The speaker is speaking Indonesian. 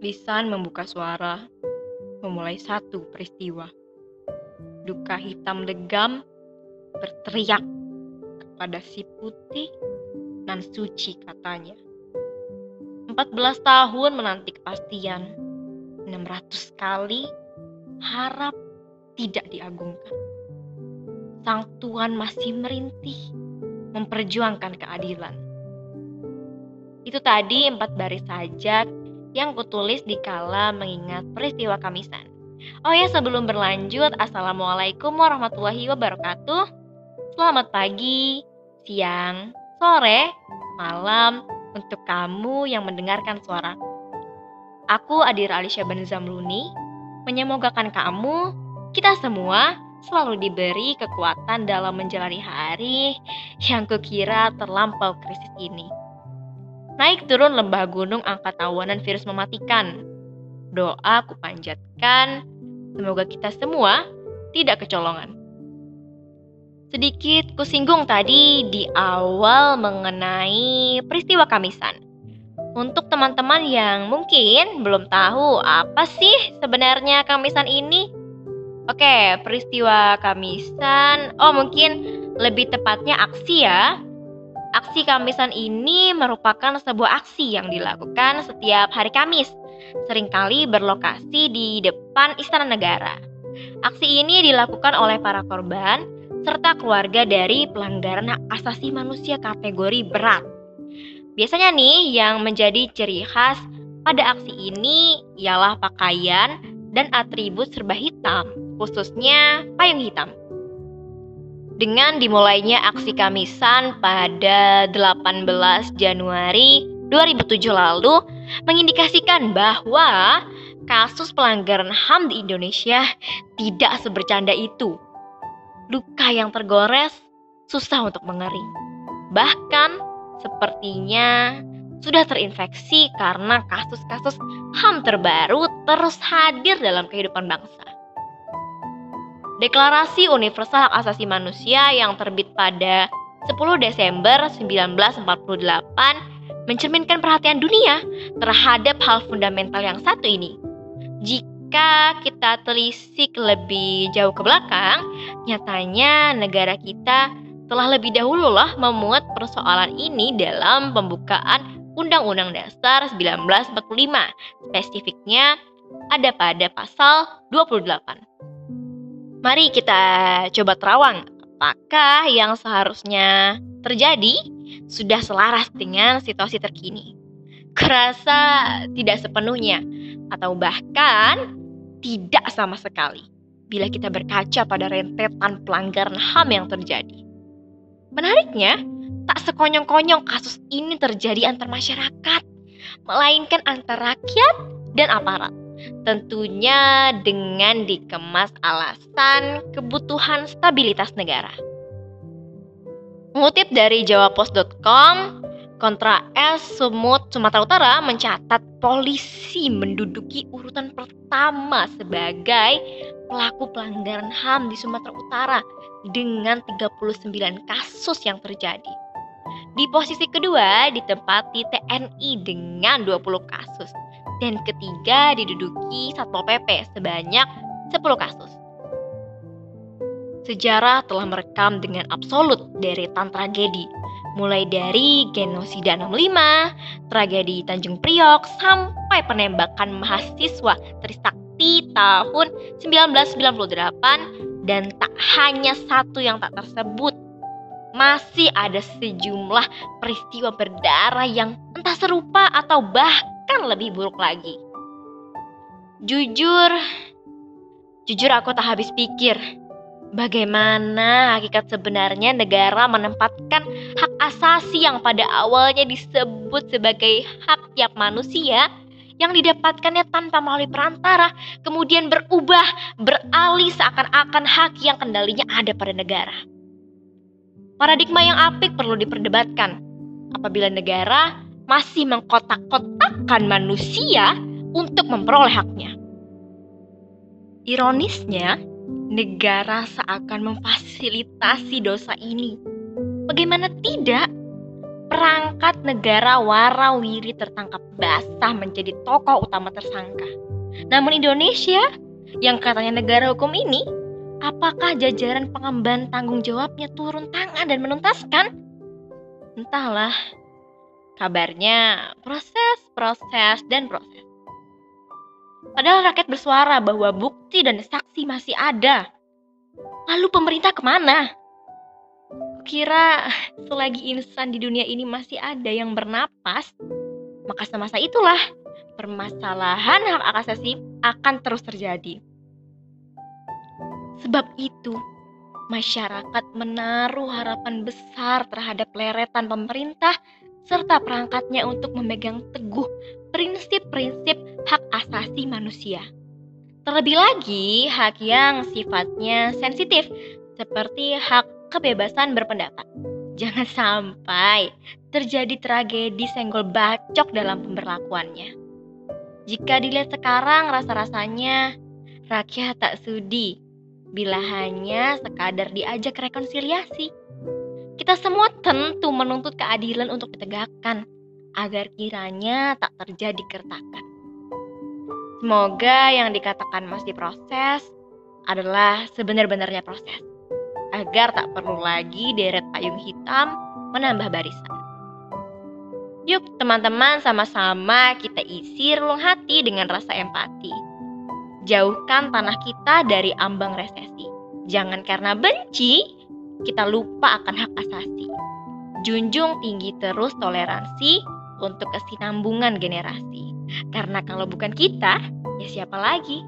Lisan membuka suara, memulai satu peristiwa. Duka hitam legam berteriak kepada si putih dan suci katanya. 14 tahun menanti kepastian, 600 kali harap tidak diagungkan. Sang Tuhan masih merintih memperjuangkan keadilan. Itu tadi empat baris sajak yang kutulis di kala mengingat peristiwa Kamisan. Oh ya sebelum berlanjut, Assalamualaikum warahmatullahi wabarakatuh. Selamat pagi, siang, sore, malam untuk kamu yang mendengarkan suara. Aku Adira Alisha Zamluni, menyemogakan kamu, kita semua selalu diberi kekuatan dalam menjalani hari yang kukira terlampau krisis ini. Naik turun lembah gunung angkat awanan virus mematikan. Doa ku panjatkan, semoga kita semua tidak kecolongan. Sedikit kusinggung tadi di awal mengenai peristiwa Kamisan. Untuk teman-teman yang mungkin belum tahu apa sih sebenarnya Kamisan ini, Oke, peristiwa Kamisan. Oh, mungkin lebih tepatnya aksi ya. Aksi Kamisan ini merupakan sebuah aksi yang dilakukan setiap hari Kamis, sering kali berlokasi di depan Istana Negara. Aksi ini dilakukan oleh para korban serta keluarga dari pelanggaran hak asasi manusia kategori berat. Biasanya nih yang menjadi ciri khas pada aksi ini ialah pakaian dan atribut serba hitam, khususnya payung hitam. Dengan dimulainya aksi Kamisan pada 18 Januari 2007 lalu mengindikasikan bahwa kasus pelanggaran HAM di Indonesia tidak sebercanda itu. Luka yang tergores susah untuk mengering. Bahkan sepertinya sudah terinfeksi karena kasus-kasus HAM terbaru terus hadir dalam kehidupan bangsa. Deklarasi Universal Hak Asasi Manusia yang terbit pada 10 Desember 1948 mencerminkan perhatian dunia terhadap hal fundamental yang satu ini. Jika kita telisik lebih jauh ke belakang, nyatanya negara kita telah lebih dahulu lah memuat persoalan ini dalam pembukaan Undang-Undang Dasar 1945. Spesifiknya ada pada pasal 28. Mari kita coba terawang apakah yang seharusnya terjadi sudah selaras dengan situasi terkini. Kerasa tidak sepenuhnya atau bahkan tidak sama sekali bila kita berkaca pada rentetan pelanggaran HAM yang terjadi. Menariknya, tak sekonyong-konyong kasus ini terjadi antar masyarakat, melainkan antar rakyat dan aparat. Tentunya dengan dikemas alasan kebutuhan stabilitas negara. Mengutip dari jawapos.com, Kontra S Sumut Sumatera Utara mencatat polisi menduduki urutan pertama sebagai pelaku pelanggaran HAM di Sumatera Utara dengan 39 kasus yang terjadi. Di posisi kedua ditempati TNI dengan 20 kasus dan ketiga diduduki Satpol PP sebanyak 10 kasus. Sejarah telah merekam dengan absolut deretan tragedi, mulai dari genosida 65, tragedi Tanjung Priok, sampai penembakan mahasiswa Trisakti tahun 1998 dan tak hanya satu yang tak tersebut. Masih ada sejumlah peristiwa berdarah yang entah serupa atau bahkan bahkan lebih buruk lagi. Jujur, jujur aku tak habis pikir bagaimana hakikat sebenarnya negara menempatkan hak asasi yang pada awalnya disebut sebagai hak tiap manusia yang didapatkannya tanpa melalui perantara, kemudian berubah, beralih seakan-akan hak yang kendalinya ada pada negara. Paradigma yang apik perlu diperdebatkan. Apabila negara masih mengkotak-kotakkan manusia untuk memperoleh haknya. Ironisnya, negara seakan memfasilitasi dosa ini. Bagaimana tidak? Perangkat negara warawiri tertangkap basah menjadi tokoh utama tersangka. Namun Indonesia yang katanya negara hukum ini, apakah jajaran pengemban tanggung jawabnya turun tangan dan menuntaskan? Entahlah. Kabarnya proses, proses, dan proses. Padahal rakyat bersuara bahwa bukti dan saksi masih ada. Lalu pemerintah ke mana? Kira selagi insan di dunia ini masih ada yang bernapas, maka semasa itulah permasalahan hak asasi akan terus terjadi. Sebab itu, masyarakat menaruh harapan besar terhadap leretan pemerintah serta perangkatnya untuk memegang teguh prinsip-prinsip hak asasi manusia. Terlebih lagi, hak yang sifatnya sensitif, seperti hak kebebasan berpendapat. Jangan sampai terjadi tragedi senggol bacok dalam pemberlakuannya. Jika dilihat sekarang, rasa-rasanya rakyat tak sudi bila hanya sekadar diajak rekonsiliasi. Kita semua tentu menuntut keadilan untuk ditegakkan agar kiranya tak terjadi keretakan. Semoga yang dikatakan masih proses adalah sebenar-benarnya proses, agar tak perlu lagi deret payung hitam menambah barisan. Yuk teman-teman sama-sama kita isi relung hati dengan rasa empati. Jauhkan tanah kita dari ambang resesi. Jangan karena benci, kita lupa akan hak asasi. Junjung tinggi terus toleransi untuk kesinambungan generasi. Karena kalau bukan kita, ya siapa lagi?